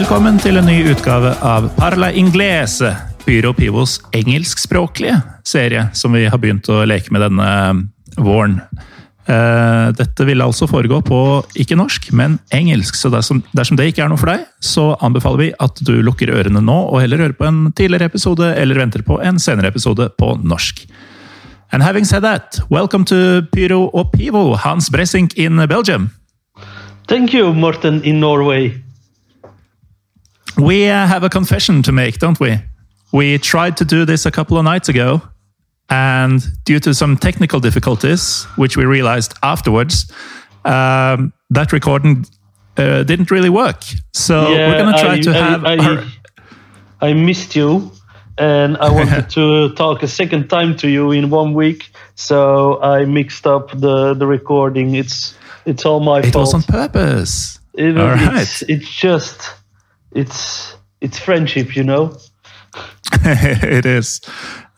Velkommen til en ny utgave av Parla Inglese, Pyro Pivos engelskspråklige serie, som vi har begynt å leke med denne våren. Eh, Dette vil altså foregå på ikke norsk, men engelsk, så dersom, dersom det ikke er noe for deg, så anbefaler vi at du lukker ørene nå og heller hører på en tidligere episode eller venter på en senere episode på norsk. And having said that, welcome to Pyro og Pivo, Hans Bressink in Belgium. Thank you, Morten in Norway. We uh, have a confession to make, don't we? We tried to do this a couple of nights ago, and due to some technical difficulties, which we realized afterwards, um, that recording uh, didn't really work. So we're going to try I, to I, have. I, our- I missed you, and I wanted to talk a second time to you in one week, so I mixed up the, the recording. It's it's all my it fault. It was on purpose. It- all it's, right. it's just it's it's friendship, you know. it is.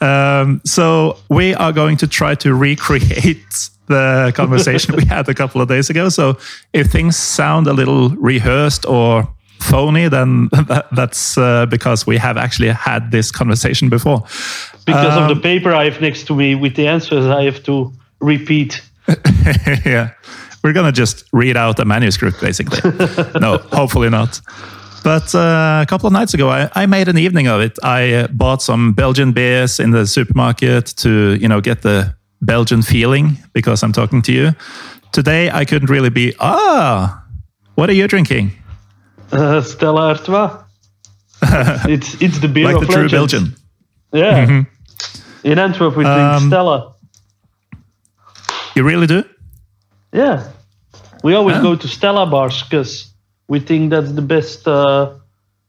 Um, so we are going to try to recreate the conversation we had a couple of days ago. So if things sound a little rehearsed or phony, then that, that's uh, because we have actually had this conversation before. Because of Um, the paper I have next to me with the answers, I have to repeat. yeah. We're going to just read out a manuscript, basically. no, hopefully not. But uh, a couple of nights ago, I, I made an evening of it. I uh, bought some Belgian beers in the supermarket to, you know, get the Belgian feeling because I'm talking to you. Today, I couldn't really be, ah, what are you drinking? Uh, Stella Artois. it's it's the beer Like of the true. Belgian. Yeah. In Antwerp, we drink Um, Stella. You really do? Yeah. We always Huh? go to Stella bars because we think that's the best uh,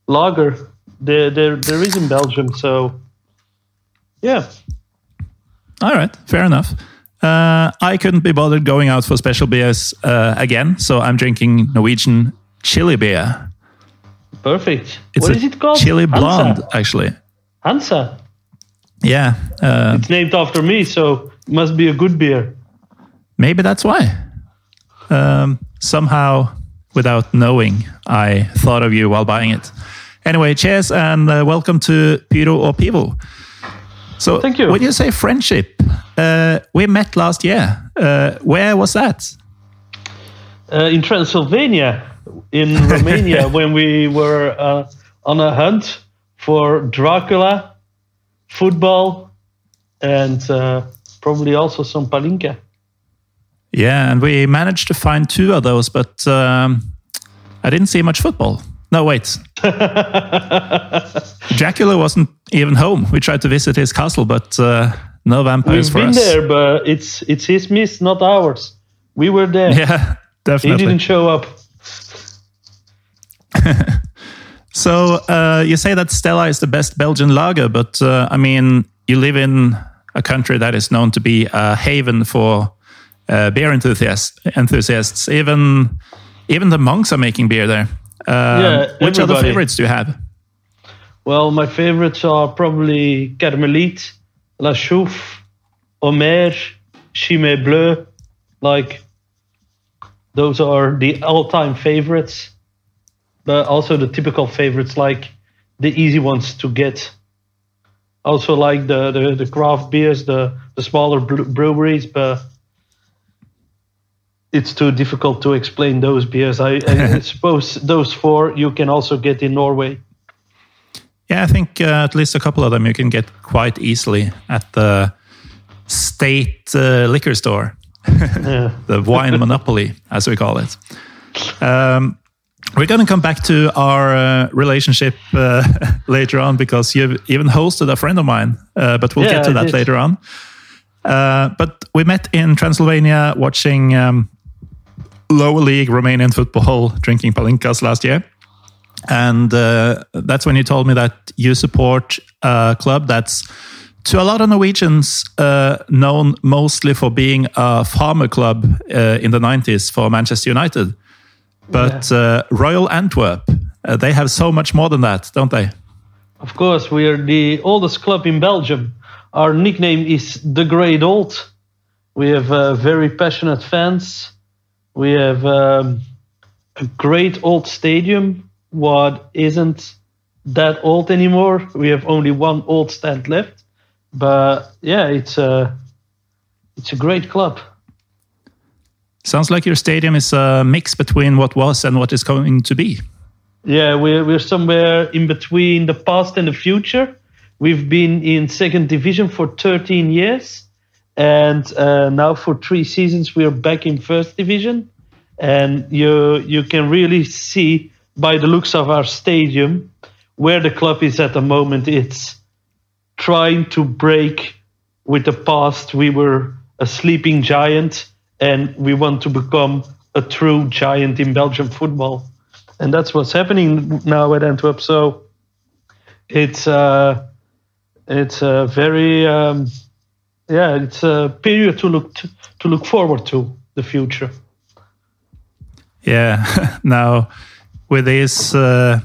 lager there, there, there is in Belgium. So, yeah. All right, fair enough. Uh, I couldn't be bothered going out for special beers uh, again, so I'm drinking Norwegian chili beer. Perfect. It's what is it called? chili Hansa. blonde, actually. Hansa. Yeah, uh, It's named after me, so must be a good beer. maybe that's why. Um, somehow, without knowing, I thought of you while buying it. Anyway, cheers and uh, welcome to Pyro or Pivo. So, Thank you. when you say friendship, uh, we met last year. Uh, where was that? uh, in Transylvania, in Romania, when we were uh, on a hunt for Dracula, football, and uh, probably also some palinka. Yeah, and we managed to find two of those, but um, I didn't see much football. No, wait. Dracula wasn't even home. We tried to visit his castle, but uh, no vampires We've for been there, but it's it's his miss, not ours. We were there. Yeah, definitely. he didn't show up. So uh, you say that Stella is the best Belgian lager, but uh, I mean, you live in a country that is known to be a haven for uh, beer enthusiasts. Enthusiasts, even even the monks are making beer there. Um, Yeah, which other favorites do you have? Well, my favorites are probably Karmeliet, La Chouffe, Omer, Chimay Bleu. Like, those are the all time favorites. But also the typical favorites, like the easy ones to get. Also, like the, the, the craft beers, the, the smaller breweries, but it's too difficult to explain those beers. I, I suppose those four you can also get in Norway. Yeah, I think uh, at least a couple of them you can get quite easily at the state uh, liquor store, the wine monopoly, as we call it. Um, We're going to come back to our uh, relationship uh, later on because you've even hosted a friend of mine, uh, but we'll Yeah, get to that later on. Uh, but we met in Transylvania watching um, lower league Romanian football, drinking palinkas last year. And uh, that's when you told me that you support a club that's, to a lot of Norwegians, uh, known mostly for being a farmer club uh, in the 90s for Manchester United. But uh, Royal Antwerp, uh, they have so much more than that, don't they? Of course, we are the oldest club in Belgium. Our nickname is the Great Old. We have uh, very passionate fans. We have um, a great old stadium, what isn't that old anymore. We have only one old stand left, but yeah, it's a it's a great club. Sounds like your stadium is a mix between what was and what is going to be. Yeah, we're we're somewhere in between the past and the future. We've been in second division for 13 years, and uh, now for three seasons we're back in first division. And you you can really see by the looks of our stadium where the club is at the moment. It's trying to break with the past. We were a sleeping giant, and we want to become a true giant in Belgian football and that's what's happening now at Antwerp. So it's uh, it's a very um, yeah, it's a period to look to, to look forward to the future. Yeah. now, with these uh,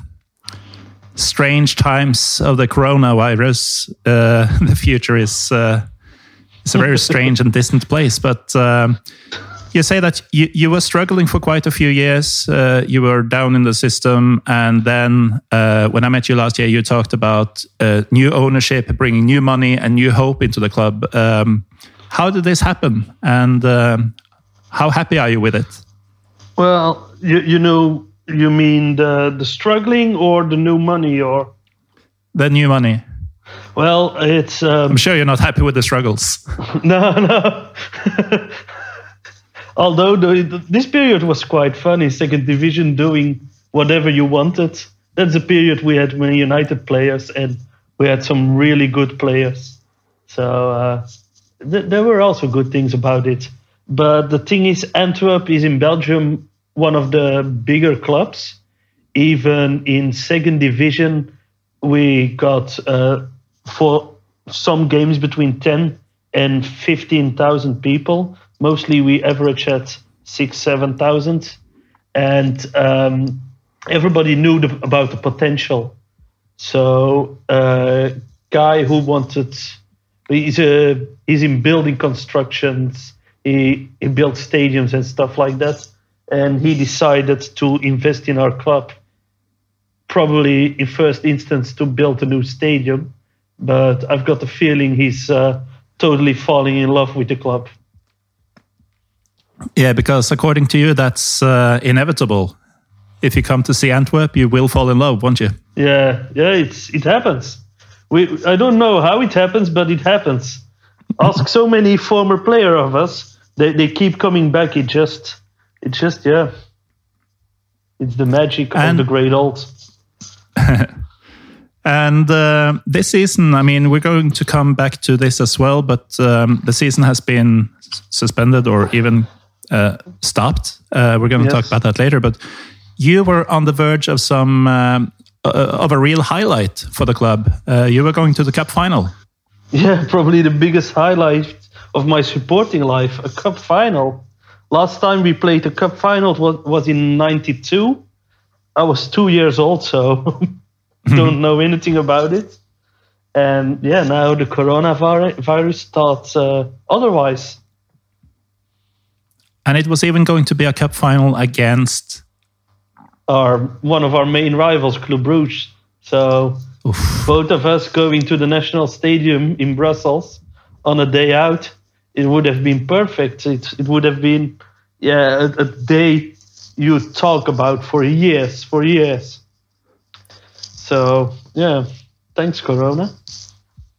strange times of the coronavirus, uh, the future is uh, it's a very strange and distant place. But um, you say that you, you were struggling for quite a few years. Uh, you were down in the system, and then uh, when I met you last year, you talked about uh, new ownership, bringing new money and new hope into the club. Um, how did this happen, and um, how happy are you with it? Well, you you know you mean the the struggling or the new money or The new money. well it's um, I'm sure you're not happy with the struggles. no no. Although the, this period was quite funny, second division, doing whatever you wanted. That's a period we had many United players, and we had some really good players. So uh, th- there were also good things about it. But the thing is, Antwerp is in Belgium one of the bigger clubs. Even in second division, we got uh, for some games between 10 and 15,000 people. Mostly we average at six, 7,000. And um, everybody knew the, about the potential. So, uh, guy who wanted, he's, a, he's in building constructions, he, he built stadiums and stuff like that. And he decided to invest in our club probably in first instance to build a new stadium, but I've got the feeling he's uh, totally falling in love with the club. Yeah, because according to you, that's uh, inevitable. If you come to see Antwerp, you will fall in love, won't you? Yeah, yeah, it's it happens. We I don't know how it happens, but it happens. Ask so many former player of us, they they keep coming back. It just it just yeah. It's the magic And- of the great old. And uh, this season, I mean, we're going to come back to this as well, but um, the season has been suspended or even uh, stopped. Uh, we're going to Yes. talk about that later. But you were on the verge of some um, uh, of a real highlight for the club. Uh, you were going to the cup final. Yeah, probably the biggest highlight of my supporting life, a cup final. Last time we played a cup final was, was in 92. I was two years old, so don't know anything about it. And yeah, now the coronavirus virus thought uh, otherwise. And it was even going to be a cup final against. Our one of our main rivals, Club Brugge. So both of us going to the national stadium in Brussels on a day out, it would have been perfect. It, it would have been, yeah, a, a day you talk about for years, for years. So yeah, thanks Corona.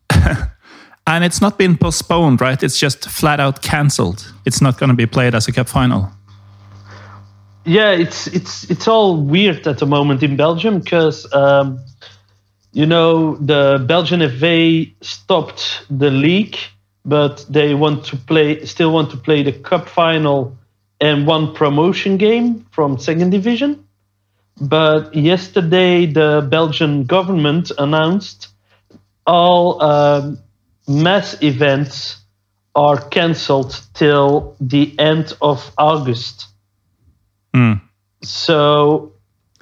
And it's not been postponed, right? It's just flat out cancelled. It's not going to be played as a cup final. yeah, it's it's it's all weird at the moment in Belgium because um, you know the Belgian FA stopped the league, but they want to play still want to play the cup final and one promotion game from second division. But yesterday, the Belgian government announced all um, mass events are cancelled till the end of August. Mm. So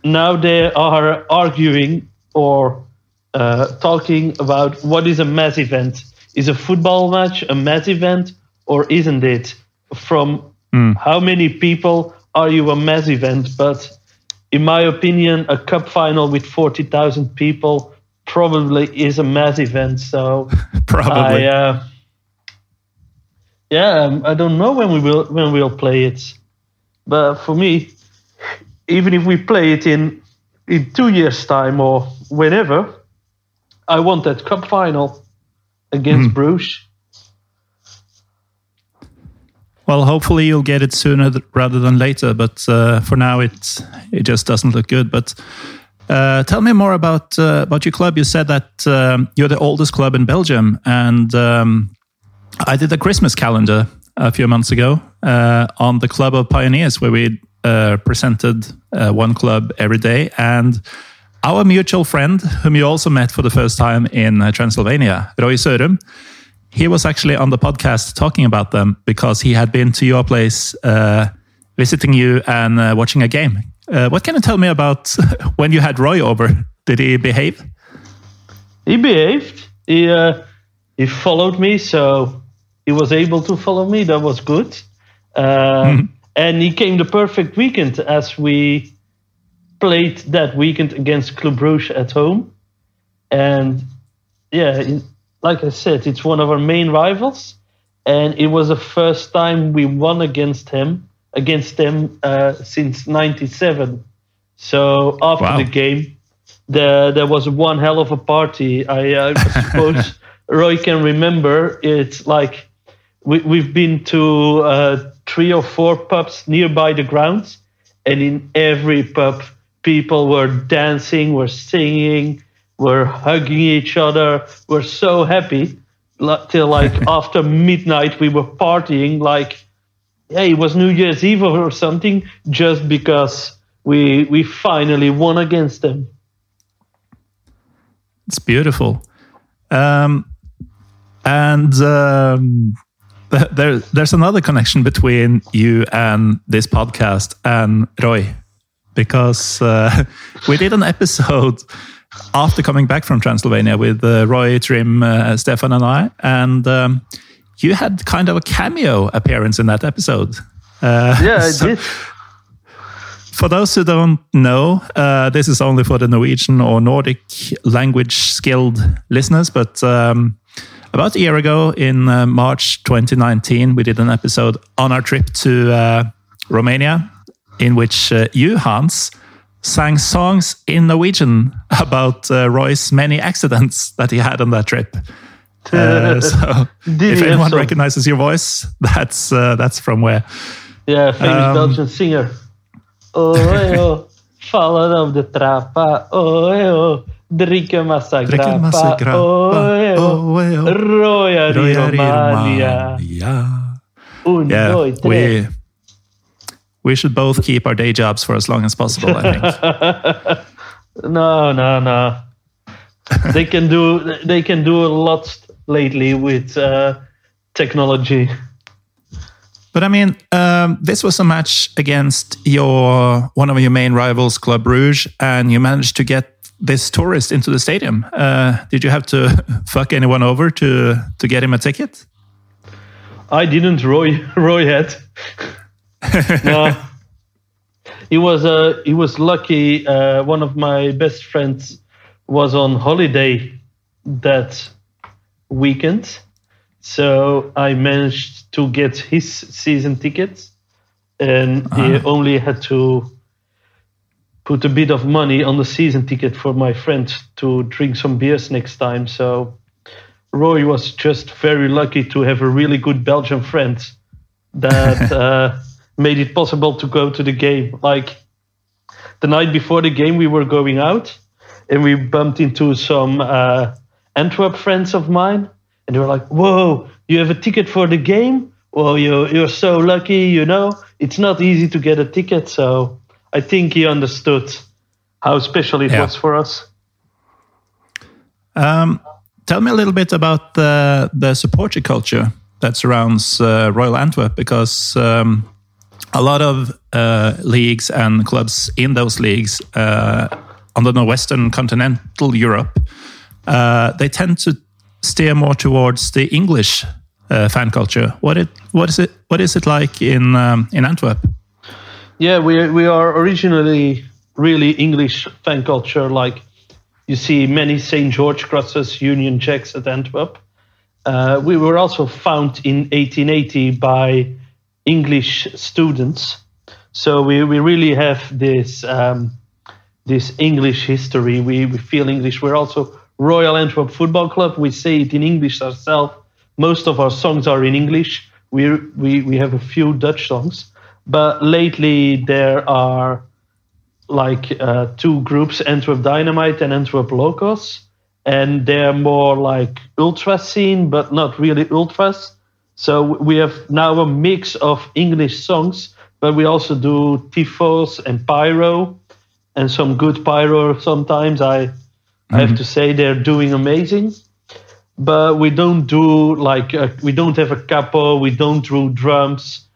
now they are arguing or uh, talking about what is a mass event. Is a football match a mass event or isn't it? From Mm. how many people are you a mass event? But in my opinion, a cup final with 40,000 people probably is a mass event. So Probably. I, uh, yeah, um, I don't know when we will when we'll play it, but for me, even if we play it in in two years' time or whenever, I want that cup final against Bruges. Well, hopefully you'll get it sooner rather than later, but uh, for now it it just doesn't look good. But uh, tell me more about uh, about your club. You said that um, you're the oldest club in Belgium, and um, I did a Christmas calendar a few months ago uh, on the Club of Pioneers, where we uh, presented uh, one club every day, and our mutual friend, whom you also met for the first time in uh, Transylvania, Roy he was actually on the podcast talking about them because he had been to your place visiting you and watching a game. Uh, what can you tell me about when you had Roy over? Did he behave? He behaved. He uh, he followed me, so he was able to follow me. That was good. Uh, And he came the perfect weekend as we played that weekend against Club Brugge at home. And yeah, in- like I said, it's one of our main rivals, and it was the first time we won against him against them uh, since '97. So after Wow. the game, there there was one hell of a party. I, uh, suppose Roy can remember. It's like we, we've been to uh, three or four pubs nearby the grounds, and in every pub, people were dancing, were singing, were hugging each other, were so happy. Till like after midnight, we were partying like, yeah, it was New Year's Eve or something, just because we we finally won against them. It's beautiful. Um, and um, there, there's another connection between you and this podcast and Roy, because uh, we did an episode after coming back from Transylvania with uh, Roy, Trim, uh, Stefan, and I, and um, you had kind of a cameo appearance in that episode. Uh, Yeah, I so- did. for those who don't know, uh, this is only for the Norwegian or Nordic language skilled listeners, but um, about a year ago in uh, March 2019, we did an episode on our trip to uh, Romania in which uh, you, Hans, sang songs in Norwegian about uh, Roy's many accidents that he had on that trip. Uh, so, if anyone recognizes your voice, that's uh, that's from where. Yeah, famous Um, Belgian singer. Oh, oh, vallen op de trappa. Oh, oh, drinken massa grappa. Oh, oh. Roya di Roya di Romania. Romania. Un, Yeah, doi, we we should both keep our day jobs for as long as possible. I think. No, no, no. they can do they can do a lot lately with uh, technology. but I mean, um, this was a match against your one of your main rivals, Club Rouge, and you managed to get this tourist into the stadium. Uh, did you have to fuck anyone over to to get him a ticket? I didn't. Roy Roy had. no. He was uh, he was lucky. Uh, one of my best friends was on holiday that weekend, so I managed to get his season tickets, and he only had to put a bit of money on the season ticket for my friend to drink some beers next time. So Roy was just very lucky to have a really good Belgian friend that uh, made it possible to go to the game. Like the night before the game, we were going out and we bumped into some uh, Antwerp friends of mine, and they were like, "Whoa, you have a ticket for the game? Well, you're you're so lucky, you know. It's not easy to get a ticket." So I think he understood how special it Yeah. was for us. Um, tell me a little bit about the the supporter culture that surrounds uh, Royal Antwerp, because um, a lot of uh, leagues and clubs in those leagues uh, on the northwestern continental Europe, uh, they tend to steer more towards the English uh, fan culture. What it what is it what is it like in um, in Antwerp? Yeah, we we are originally really English fan culture. Like you see many St. George crosses, Union Jacks at Antwerp. Uh, we were also found in 1880 by English students, so we, we really have this um, this English history. We, we feel English. We're also Royal Antwerp Football Club. We say it in English ourselves. Most of our songs are in English. We we we have a few Dutch songs, but lately there are like uh, two groups, Antwerp Dynamite and Antwerp Locos, and they're more like ultra scene, but not really ultras. So we have now a mix of English songs, but we also do tifos and pyro, and some good pyro sometimes. I I have to say they're doing amazing. But we don't do like uh we don't have a capo. We don't do drums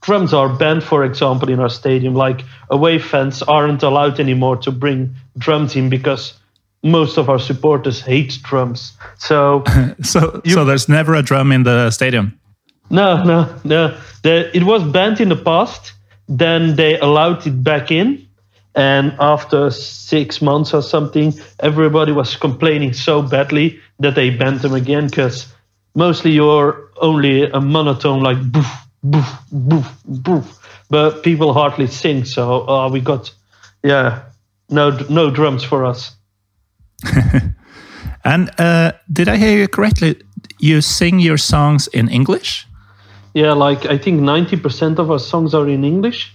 drums are banned, for example, in our stadium. Like away fans aren't allowed anymore to bring drums in because most of our supporters hate drums. So So so there's never a drum in the stadium. no, no, no. The, it was banned in the past. Then they allowed it back in. And after six months or something, everybody was complaining so badly that they banned them again because mostly you're only a monotone like boof, boof, boof, boof. But people hardly sing. So uh, we got, yeah, no, no drums for us. And uh, did I hear you correctly? You sing your songs in English? Yeah, like I think 90% of our songs are in English.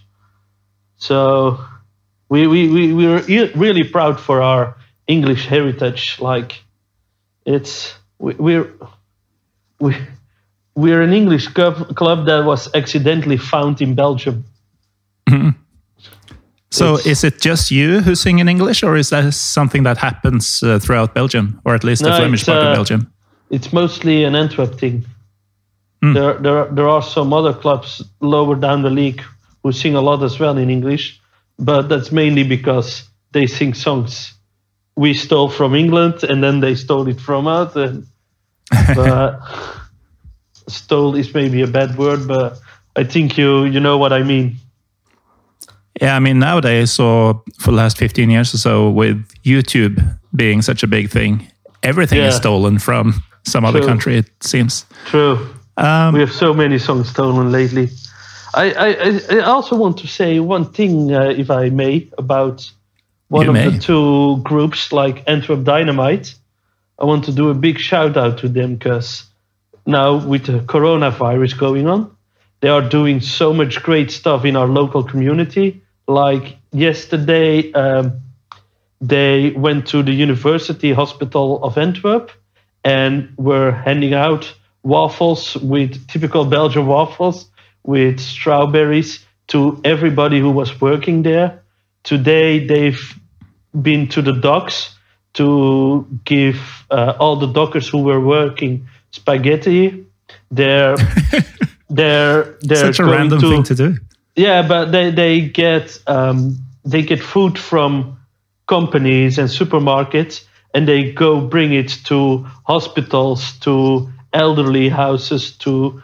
So we we we we're really proud for our English heritage. Like it's we, we're we we're an English club, club that was accidentally found in Belgium. So It's- is it just you who sing in English, or is that something that happens uh, throughout Belgium, or at least the Flemish part uh, of Belgium? It's mostly an Antwerp thing. There, there, there are some other clubs lower down the league who sing a lot as well in English, but that's mainly because they sing songs we stole from England and then they stole it from us. And, but stole is maybe a bad word, but I think you you know what I mean. Yeah, I mean nowadays, or for the last fifteen years or so, with YouTube being such a big thing, everything is stolen from some other country. It seems. True. Um, we have so many songs stolen lately. I, I, I- also want to say one thing, uh, if I may, about one You of may. the two groups, like Antwerp Dynamite. I want to do a big shout out to them because now with the coronavirus going on, they are doing so much great stuff in our local community. Like yesterday, um, they went to the University Hospital of Antwerp and were handing out waffles with typical Belgian waffles with strawberries to everybody who was working there. Today they've been to the docks to give uh, all the dockers who were working spaghetti. They're they're they're such a random to, thing to do. yeah, but they they get um, they get food from companies and supermarkets, and they go bring it to hospitals, to elderly houses, to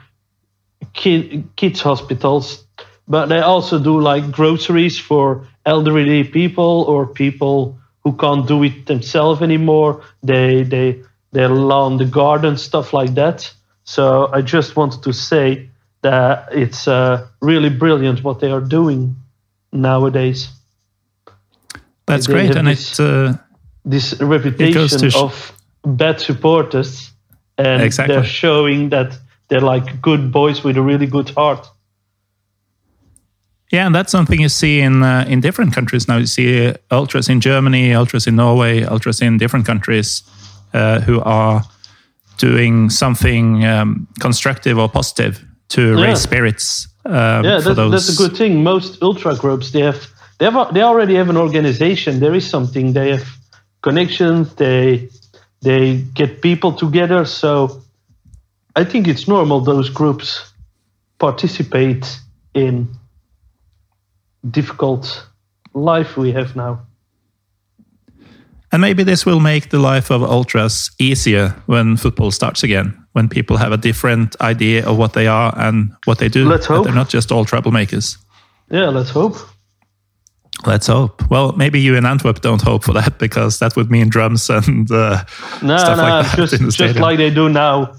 kid, kids hospitals. But they also do like groceries for elderly people or people who can't do it themselves anymore. They they they lawn the garden, stuff like that. So I just wanted to say that it's uh, really brilliant what they are doing nowadays. That's they great, and this- it. Uh, This reputation sh- of bad supporters, and Exactly. they're showing that they're like good boys with a really good heart. Yeah, and that's something you see in uh, in different countries now. You see ultras in Germany, ultras in Norway, ultras in different countries uh, who are doing something um, constructive or positive to Yeah. raise spirits. Um, yeah, for that's, those. that's a good thing. Most ultra groups they have they have they already have an organization. There is something. They have connections. They they get people together. So I think it's normal those groups participate in difficult life we have now. And maybe this will make the life of ultras easier when football starts again, when people have a different idea of what they are and what they do. Let's hope. They're not just all troublemakers. Yeah, let's hope. Let's hope. Well, maybe you in Antwerp don't hope for that because that would mean drums and uh, No, stuff no, like that just just like they do now.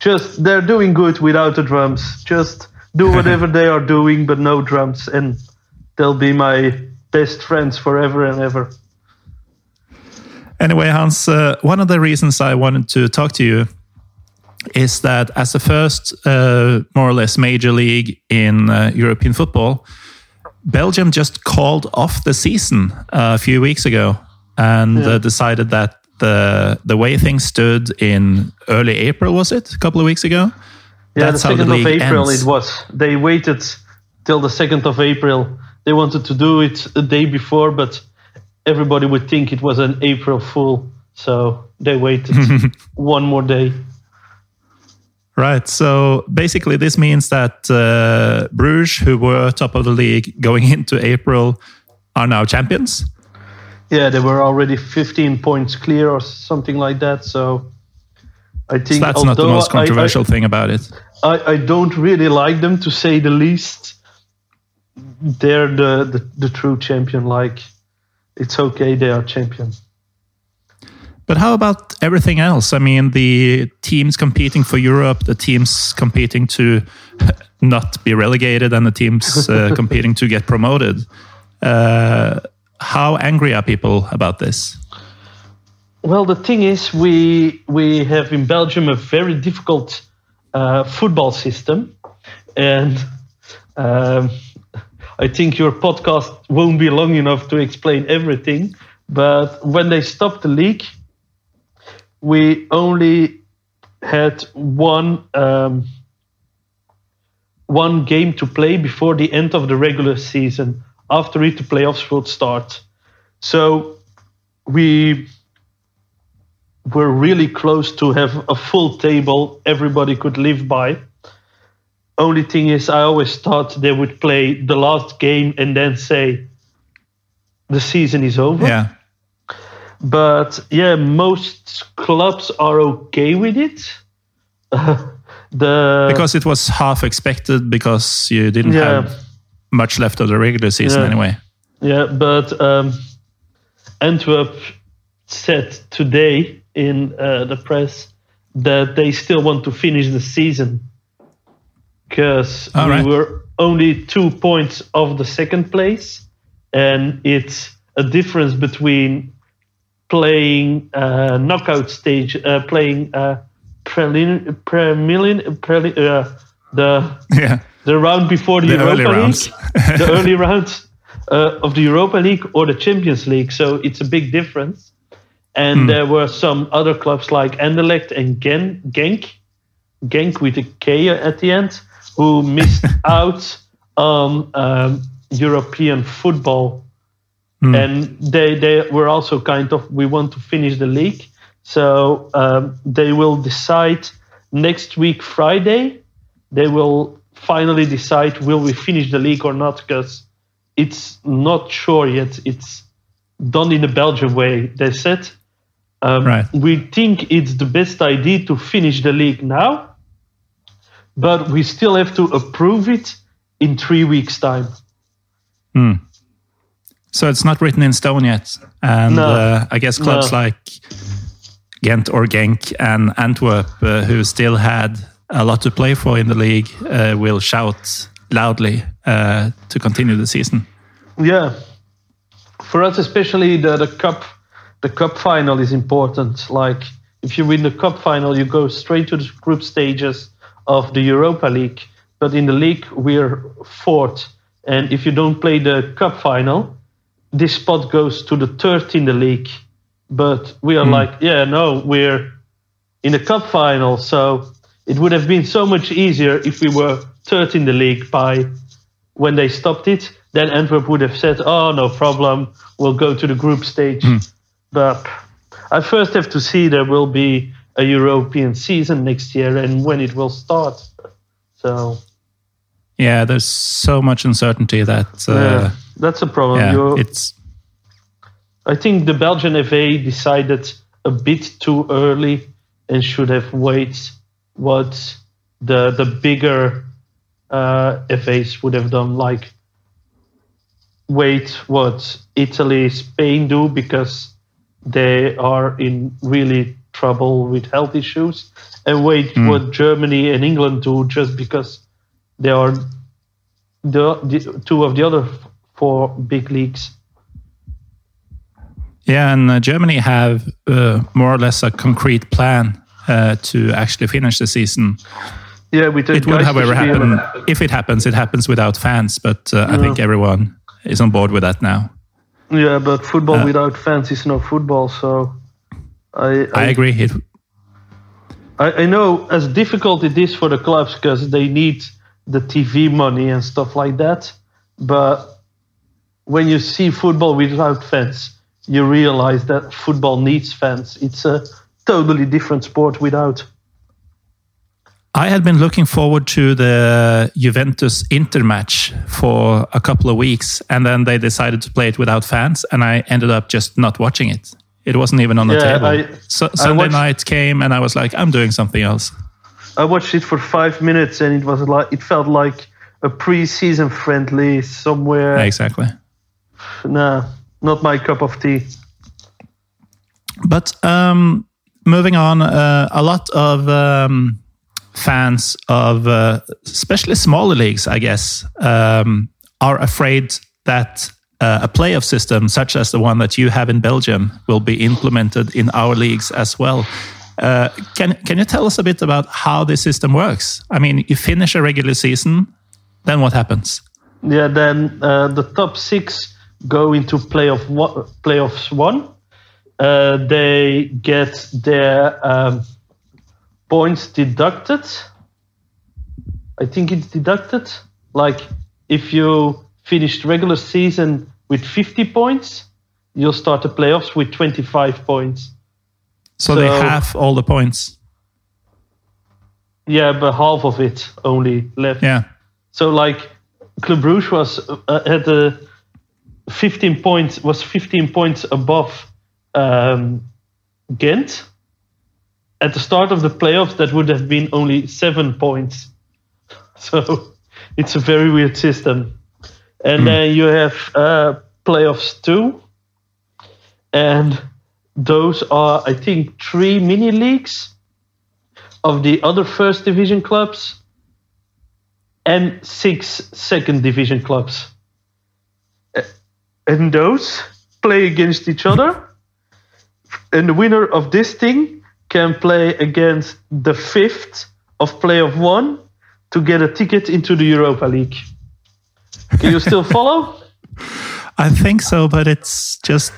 Just they're doing good without the drums. Just do whatever they are doing, but no drums, and they'll be my best friends forever and ever. Anyway, Hans, uh, one of the reasons I wanted to talk to you is that as the first, uh, more or less, major league in uh, European football, Belgium just called off the season uh, a few weeks ago and uh, decided that the the way things stood in early April was it a couple of weeks ago? Yeah, That's the how the second of April ends. it was. They waited till the second of April. They wanted to do it a day before, but everybody would think it was an April Fool, so they waited one more day. Right. So basically, this means that uh, Bruges, who were top of the league going into April, are now champions. Yeah, they were already 15 points clear or something like that. So I So think that's not the most I- I- controversial thing about it. I, I don't really like them to say the least. They're the, the, the true champion. Like, it's okay, they are champion. But how about everything else? I mean, the teams competing for Europe, the teams competing to not be relegated, and the teams uh, competing to get promoted. Uh, how angry are people about this? Well, the thing is, we we have in Belgium a very difficult uh, football system, and um, I think your podcast won't be long enough to explain everything. But when they stopped the league, we only had one um, one game to play before the end of the regular season. After it, the playoffs would start. So we were really close to have a full table everybody could live by. Only thing is, I always thought they would play the last game and then say the season is over. Yeah. But yeah, most clubs are okay with it. the Because it was half expected because you didn't Yeah. have much left of the regular season Yeah. anyway. Yeah, but um, Antwerp said today in uh, the press that they still want to finish the season because we right. were only two points of the second place, and it's a difference between playing uh, knockout stage, uh, playing uh, prelin, prelin, prelin, uh, the Yeah. The round before the, The Europa early League, rounds. the early rounds uh, of the Europa League or the Champions League. So it's a big difference. And there were some other clubs like Anderlecht and Gen- Genk, Genk with a K at the end, who missed out on um, European football. And they, they were also kind of, we want to finish the league. So um, they will decide next week, Friday, they will finally decide will we finish the league or not because it's not sure yet. It's done in the Belgian way. They said um, Right. we think it's the best idea to finish the league now, but we still have to approve it in three weeks' time. So it's not written in stone yet. And No. uh, I guess clubs No. like Ghent or Genk and Antwerp, uh, who still had a lot to play for in the league, uh, will shout loudly uh, to continue the season. Yeah, for us especially the the cup the cup final is important. Like if you win the cup final, you go straight to the group stages of the Europa League. But in the league, we're fourth, and if you don't play the cup final, this spot goes to the third in the league. But we are like, yeah, no, we're in the cup final, so it would have been so much easier if we were third in the league by when they stopped it. Then Antwerp would have said, "Oh, no problem, we'll go to the group stage." But I first have to see there will be a European season next year and when it will start. So Yeah, there's so much uncertainty that uh, yeah, that's a problem. yeah, it's I think the Belgian FA decided a bit too early and should have waited what the the bigger uh, FAs would have done, like wait what Italy, Spain do because they are in really trouble with health issues, and wait what Germany and England do just because they are the, the two of the other four big leagues. Yeah, and uh, Germany have uh, more or less a concrete plan uh, to actually finish the season. Yeah, we did. It would, however, happen if it happens. It happens without fans, but uh, I think everyone is on board with that now. Yeah, but football Uh, without fans is no football. So I I agree. It, I, I know as difficult it is for the clubs because they need the TV money and stuff like that. But when you see football without fans, you realize that football needs fans. It's a totally different sport without. I had been looking forward to the Juventus Inter match for a couple of weeks, and then they decided to play it without fans, and I ended up just not watching it. It wasn't even on the Yeah, table. I- so, Sunday watched- night came, and I was like, I'm doing something else. I watched it for five minutes and it was like it felt like a pre-season friendly somewhere. Exactly. No, not my cup of tea. But um, moving on, uh, a lot of um, fans of uh, especially smaller leagues, I guess, um, are afraid that uh, a playoff system such as the one that you have in Belgium will be implemented in our leagues as well. Uh, can can you tell us a bit about how this system works? I mean, you finish a regular season, then what happens? Yeah, then uh, the top six go into playoff playoffs one. Uh, they get their um, points deducted. I think it's deducted. Like if you finished regular season with 50 points, you'll start the playoffs with 25 points. So, they So- have all the points. Yeah, but half of it only left. Yeah. So like Club Brugge was uh, had a 15 points was 15 points above um, Ghent. At the start of the playoffs, that would have been only seven points. So it's a very weird system. And then you have uh, playoffs two, and those are I think three mini leagues of the other first division clubs and six second division clubs. And those play against each other. And the winner of this thing can play against the fifth of play of one to get a ticket into the Europa League. Can you still follow? I think so, but it's just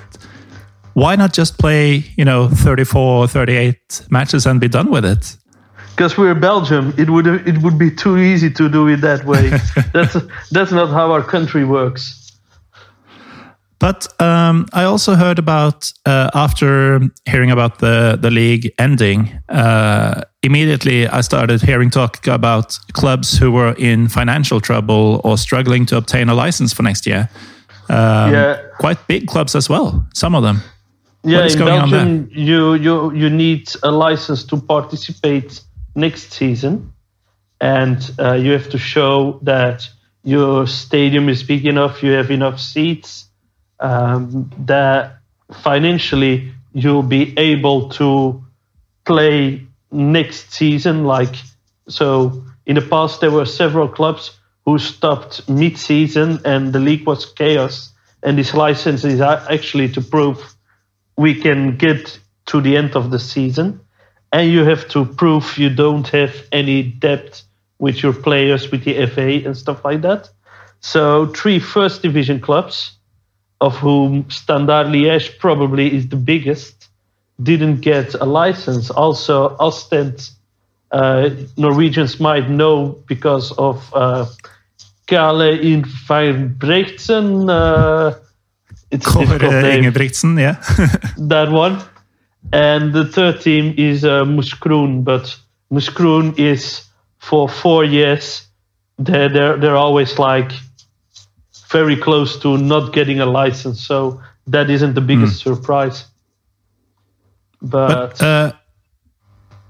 why not just play, you know, 34, 38 matches and be done with it? Because we're Belgium, it would it would be too easy to do it that way. that's that's not how our country works. But um, I also heard about uh, after hearing about the the league ending, uh, immediately I started hearing talk about clubs who were in financial trouble or struggling to obtain a license for next year. Um, Yeah. quite big clubs as well. Some of them. Yeah, in going on Belgium, you you you need a license to participate next season, and uh, you have to show that your stadium is big enough, you have enough seats, um, that financially you'll be able to play next season. Like so, in the past there were several clubs who stopped mid-season, and the league was chaos. And this license is actually to prove we can get to the end of the season and you have to prove you don't have any debt with your players with the FA and stuff like that So three first division clubs, of whom Standard Liège probably is the biggest, didn't get a license. Also, Ostend, uh, Norwegians might know because of uh, Kale in Vijbrechtsen. Uh, it's Kåre name Ingebrigtsen, yeah. that one. And the third team is uh, Moeskroen, but Moeskroen is for four years. They're, they're, they're always like very close to not getting a license, so that isn't the biggest surprise. But, But uh,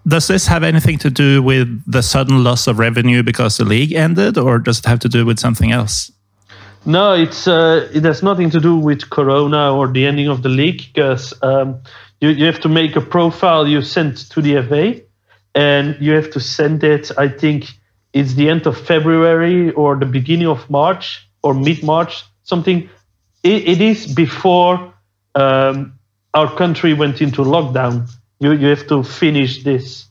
does this have anything to do with the sudden loss of revenue because the league ended, or does it have to do with something else? No, it's uh, it has nothing to do with Corona or the ending of the league because um, you you have to make a profile you send to the FA, and you have to send it. I think it's the end of February or the beginning of March or mid March, something. It, it is before um, our country went into lockdown. You you have to finish this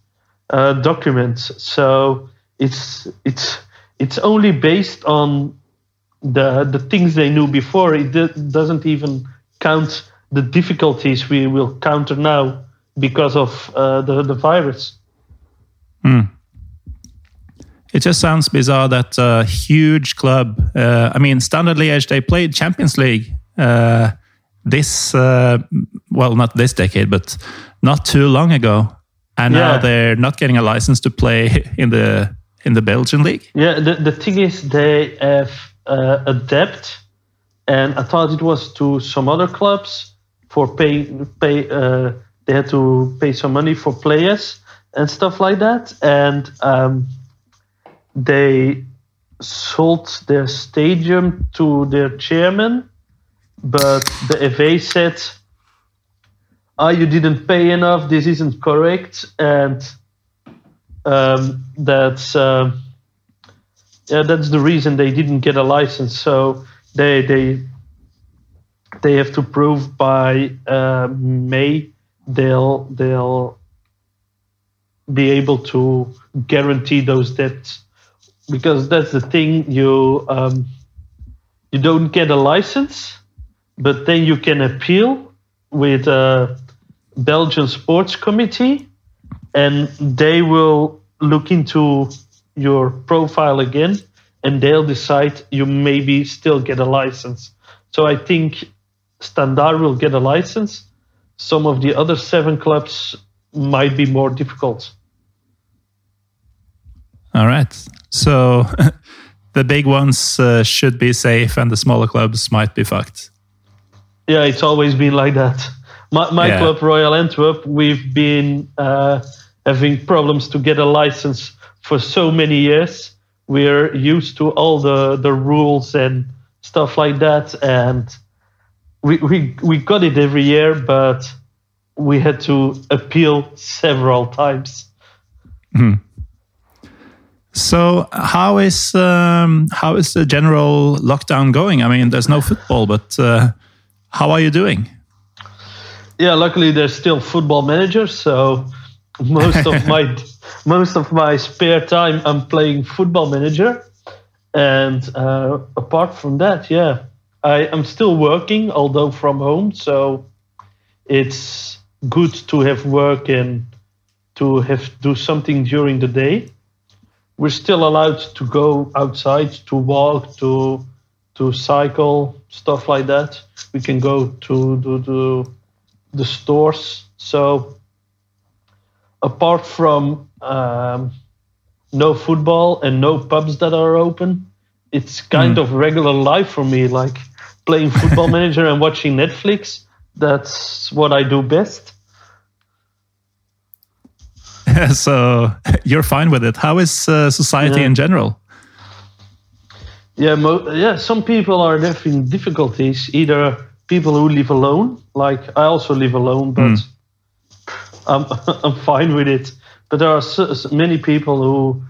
uh, document, so it's it's it's only based on the the things they knew before. It do- doesn't even count the difficulties we will counter now because of uh, the the virus. It just sounds bizarre that a huge club, uh, I mean, Standard Liège, they played Champions League uh, this, uh, well, not this decade, but not too long ago. And now they're not getting a license to play in the in the Belgian league. Yeah, the the thing is they have uh, a debt, and I thought it was to some other clubs for pay pay. Uh, they had to pay some money for players and stuff like that, and um, they sold their stadium to their chairman, but the FA said, "Ah, you didn't pay enough. This isn't correct," and um, that's um, yeah, that's the reason they didn't get a license. So they they they have to prove by uh, May they'll they'll be able to guarantee those debts because that's the thing you um, you don't get a license, but then you can appeal with a Belgian Sports Committee, and they will look into your profile again, and they'll decide you maybe still get a license. So I think Standard will get a license. Some of the other seven clubs might be more difficult. All right. So the big ones uh, should be safe and the smaller clubs might be fucked. Yeah, it's always been like that. My, my Yeah. club, Royal Antwerp, we've been uh, having problems to get a license for so many years. We're used to all the, the rules and stuff like that, and we, we we got it every year, but we had to appeal several times. So how is um, how is the general lockdown going? I mean, there's no football, but uh, how are you doing? Yeah, luckily there's still football managers, so most of my most of my spare time I'm playing football manager, and uh, apart from that, yeah, I am still working, although from home. So it's good to have work and to have do something during the day. We're still allowed to go outside to walk, to to cycle, stuff like that. We can go to to, to the stores. So apart from um, no football and no pubs that are open, it's kind of regular life for me. Like playing Football Manager and watching Netflix. That's what I do best. so you're fine with it. How is uh, society Yeah. in general? Yeah, mo- yeah. Some people are having difficulties. Either people who live alone, like I also live alone, but I'm I'm fine with it. But there are so, so many people who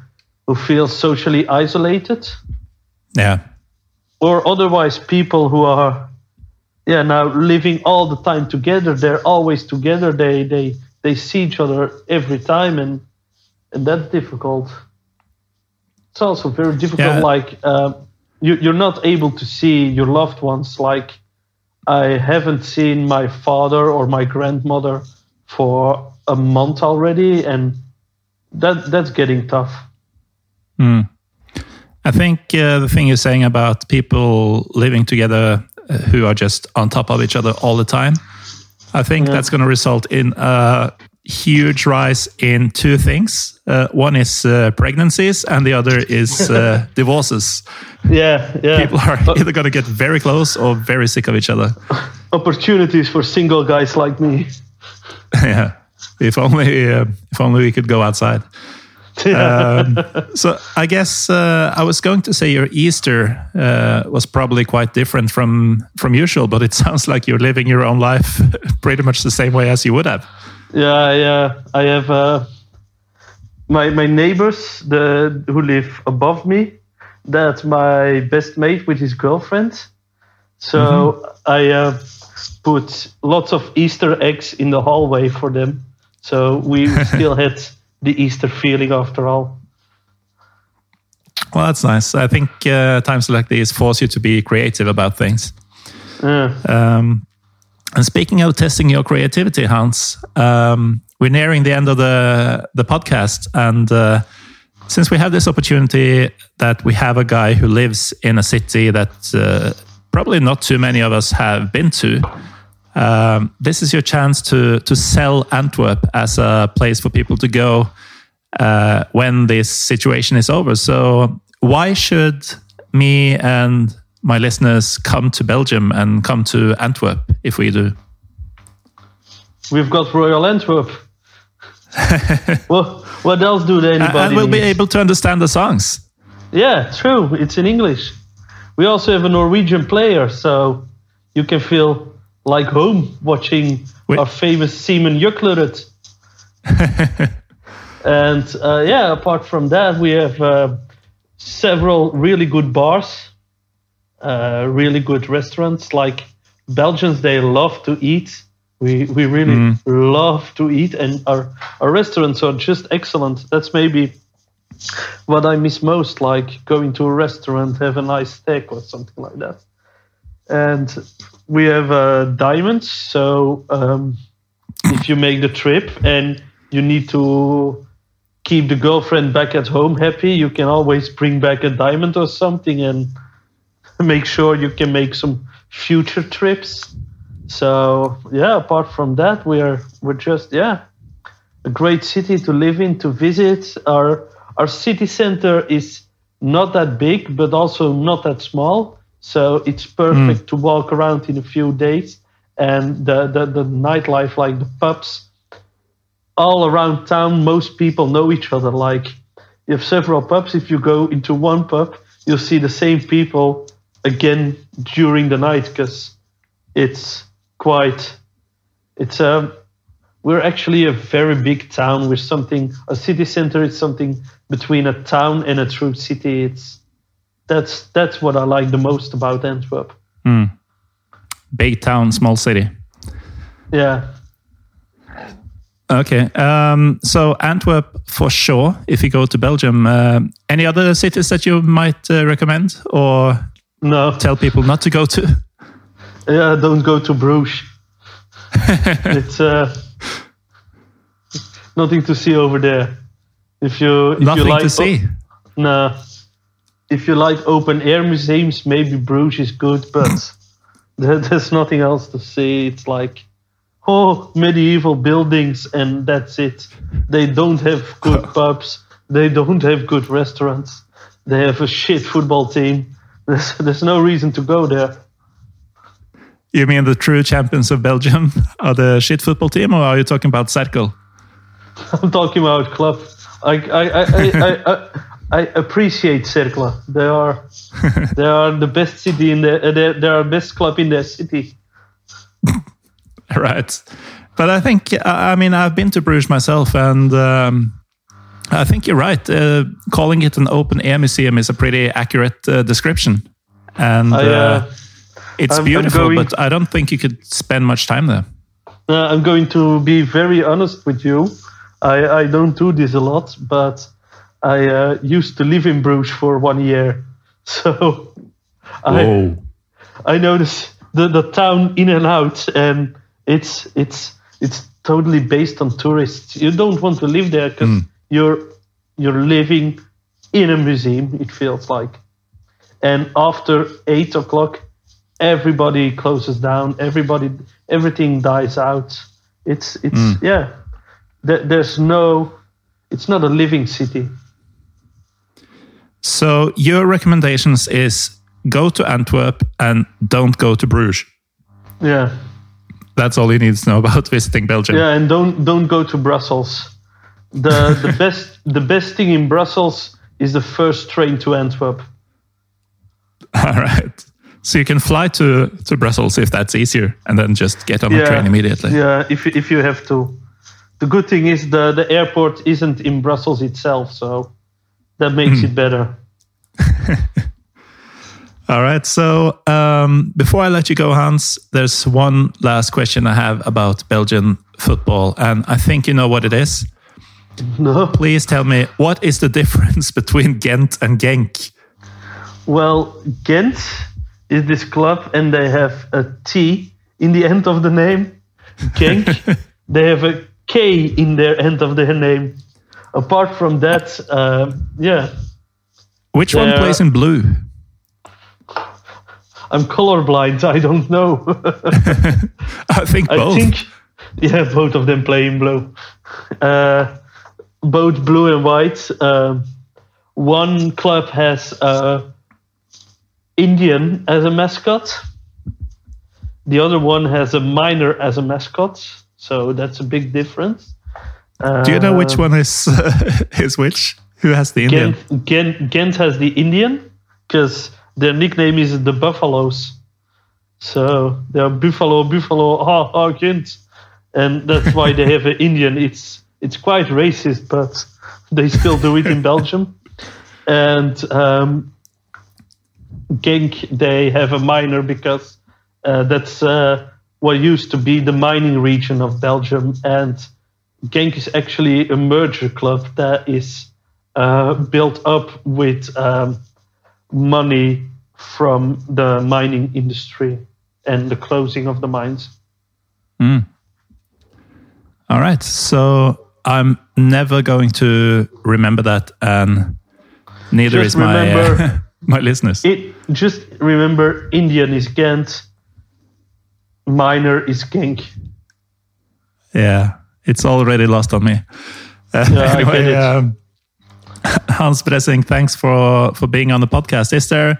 who feel socially isolated, Yeah. or otherwise people who are yeah now living all the time together. They're always together. They they they see each other every time, and and that's difficult. It's also very difficult. Yeah. Like um, you, you're not able to see your loved ones. Like I haven't seen my father or my grandmother for a month already, and that that's getting tough. Mm. I think uh, the thing you're saying about people living together uh, who are just on top of each other all the time, I think yeah. that's going to result in a huge rise in two things. Uh, one is uh, pregnancies, and the other is uh, divorces. Yeah, yeah. People are either going to get very close or very sick of each other. Opportunities for single guys like me. yeah, if only uh, if only we could go outside um, so I guess uh, I was going to say your Easter uh, was probably quite different from from usual, but it sounds like you're living your own life pretty much the same way as you would have. Yeah, yeah. I have uh, my my neighbors, the who live above me. That's my best mate with his girlfriend. So mm-hmm. I uh, put lots of Easter eggs in the hallway for them. So we still had the Easter feeling after all. Well, that's nice. I think uh, times like these force you to be creative about things. Yeah. Um, and speaking of testing your creativity, Hans, um, we're nearing the end of the the podcast, and uh, since we have this opportunity that we have a guy who lives in a city that uh, probably not too many of us have been to, um, this is your chance to to sell Antwerp as a place for people to go uh, when this situation is over. So why should me and my listeners come to Belgium and come to Antwerp if we do? We've got Royal Antwerp. well, what else do they? Anybody and we'll be able to understand the songs. Yeah, true. It's in English. We also have a Norwegian player, so you can feel like home watching Wait. our famous Simen Juklerød. and uh, yeah, apart from that, we have uh, several really good bars, uh, really good restaurants. Like Belgians, they love to eat. We we really mm. love to eat, and our our restaurants are just excellent. That's maybe what I miss most, like going to a restaurant, have a nice steak or something like that. And we have uh, diamonds. So um, if you make the trip and you need to keep the girlfriend back at home happy, you can always bring back a diamond or something and make sure you can make some future trips. So yeah, apart from that, we are we're just yeah a great city to live in to visit. Our our city center is not that big, but also not that small. So it's perfect mm. to walk around in a few days. And the, the, the nightlife, like the pubs, all around town, most people know each other. Like you have several pubs. If you go into one pub, you'll see the same people again during the night because it's quite, it's a, um, we're actually a very big town. We're something, a city center is something between a town and a true city. It's, that's that's what I like the most about Antwerp. Mm. Big town, small city. Yeah. Okay, um, so Antwerp for sure. If you go to Belgium, uh, any other cities that you might uh, recommend or no tell people not to go to? Yeah, don't go to Bruges. it's uh, nothing to see over there. If you if nothing you like, to see. No, if you like open air museums, maybe Bruges is good, but there's nothing else to see. It's like, oh, medieval buildings, and that's it. They don't have good pubs. They don't have good restaurants. They have a shit football team. There's, there's no reason to go there. You mean the true champions of Belgium are the shit football team, or are you talking about Cercle? I'm talking about club. I, I, I, I, I I appreciate Cercle. They are they are the best city in the uh, they, they are best club in their city. right, but I think I mean I've been to Bruges myself, and um, I think you're right. Uh, calling it an open air museum is a pretty accurate uh, description, and I, uh, uh, it's I'm, beautiful. I'm going, but I don't think you could spend much time there. Uh, I'm going to be very honest with you. I I don't do this a lot, but I uh, used to live in Bruges for one year, so I, Whoa. I notice the, the town in and out, and it's it's it's totally based on tourists. You don't want to live there because you're you're living in a museum. It feels like, and after eight o'clock, everybody closes down. Everybody, everything dies out. It's it's yeah. There, there's no. It's not a living city. So your recommendations is go to Antwerp and don't go to Bruges. Yeah. That's all you need to know about visiting Belgium. Yeah, and don't don't go to Brussels. The the best the best thing in Brussels is the first train to Antwerp. All right. So you can fly to, to Brussels if that's easier, and then just get on the train immediately. Yeah, if you- if you have to. The good thing is the the airport isn't in Brussels itself, so that makes Hmm. it better. All right. So um, before I let you go, Hans, there's one last question I have about Belgian football, and I think you know what it is. No. Please tell me what is the difference between Ghent and Genk? Well, Ghent is this club, and they have a T in the end of the name. Genk, they have a K in their end of their name. Apart from that, um, yeah, Which one plays in blue? I'm colorblind. I don't know. I think I both. think, yeah, both of them play in blue. Uh, both blue and white. Um, one club has uh, Indian as a mascot. The other one has a miner as a mascot. So that's a big difference. Uh, Do you know which one is is which? Who has the Indian? Ghent, Ghent, Ghent has the Indian because their nickname is the Buffaloes. So they're Buffalo, Buffalo, ha ha Ghent, and that's why they have an Indian. It's it's quite racist, but they still do it in Belgium. And um, Genk, they have a miner because uh, that's uh, what used to be the mining region of Belgium, and Genk is actually a merger club that is uh, built up with um, money from the mining industry and the closing of the mines. All right. So I'm never going to remember that, and neither Just is my remember- my listeners. It just remember Indian is Ghent, miner is Genk. Yeah, it's already lost on me. Uh, Yeah, anyway, um, Hans Bressinck, thanks for for being on the podcast. Is there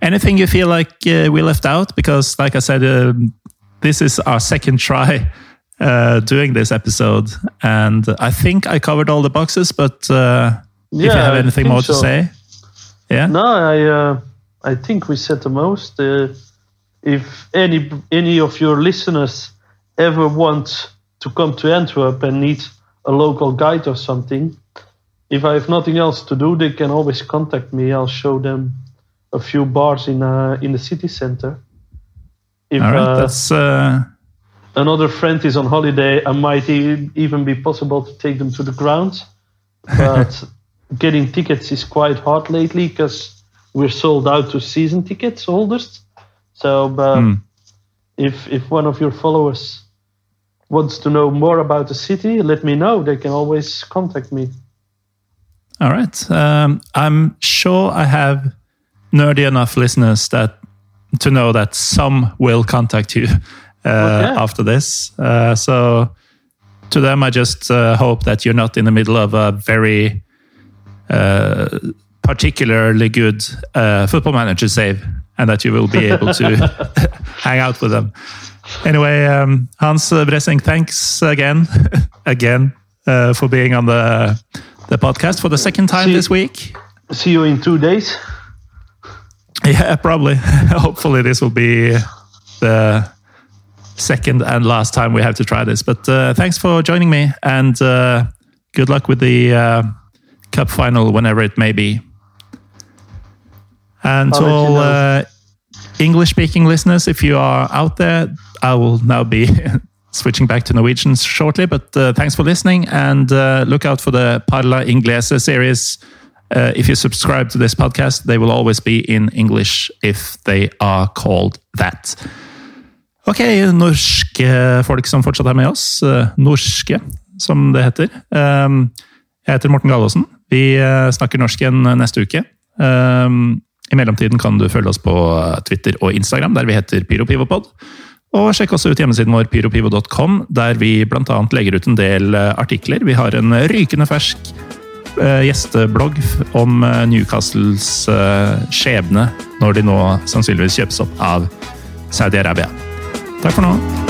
anything you feel like uh, we left out? Because, like I said, um, this is our second try uh, doing this episode, and I think I covered all the boxes. But uh, if you have anything more to say, yeah. No, I uh, I think we said the most. Uh, if any any of your listeners ever want to come to Antwerp and need a local guide or something, if I have nothing else to do, they can always contact me. I'll show them a few bars in uh, in the city center. If All right, uh, that's uh, another friend is on holiday, I might e- even be possible to take them to the grounds, But getting tickets is quite hard lately because we're sold out to season tickets holders. So, but Hmm. if if one of your followers wants to know more about the city, let me know. They can always contact me. All right. Um, I'm sure I have nerdy enough listeners that to know that some will contact you uh, Okay. after this. Uh, so to them, I just uh, hope that you're not in the middle of a very uh, particularly good uh, football manager save, and that you will be able to hang out with them. Anyway, um, Hans Bressinck, thanks again, again uh, for being on the the podcast for the second time See- this week. See you in two days. Yeah, probably. Hopefully, this will be the second and last time we have to try this. But uh, thanks for joining me, and uh, good luck with the uh, cup final whenever it may be. And to I'll let you all know. uh, English-speaking listeners, if you are out there, I will now be switching back to Norwegian shortly. But uh, thanks for listening, and uh, look out for the Parla Inglese series Uh, if you subscribe to this podcast, they will always be in English if they are called that. Ok, norske folk som fortsatt er med oss. Uh, norske, som det heter. Um, jeg heter Morten Galaasen. Vi uh, snakker norsk igjen neste uke. I mellomtiden kan du følge oss på Twitter og Instagram, der vi heter PyroPivopod. Og sjekk også ut hjemmesiden vår pyropivo.com, der vi bl.a. legger ut en del artikler. Vi har en rykende fersk Eh, gjesteblogg om eh, Newcastles eh, skjebne når de nå sannsynligvis kjøpes opp av Saudi-Arabia. Takk for nå.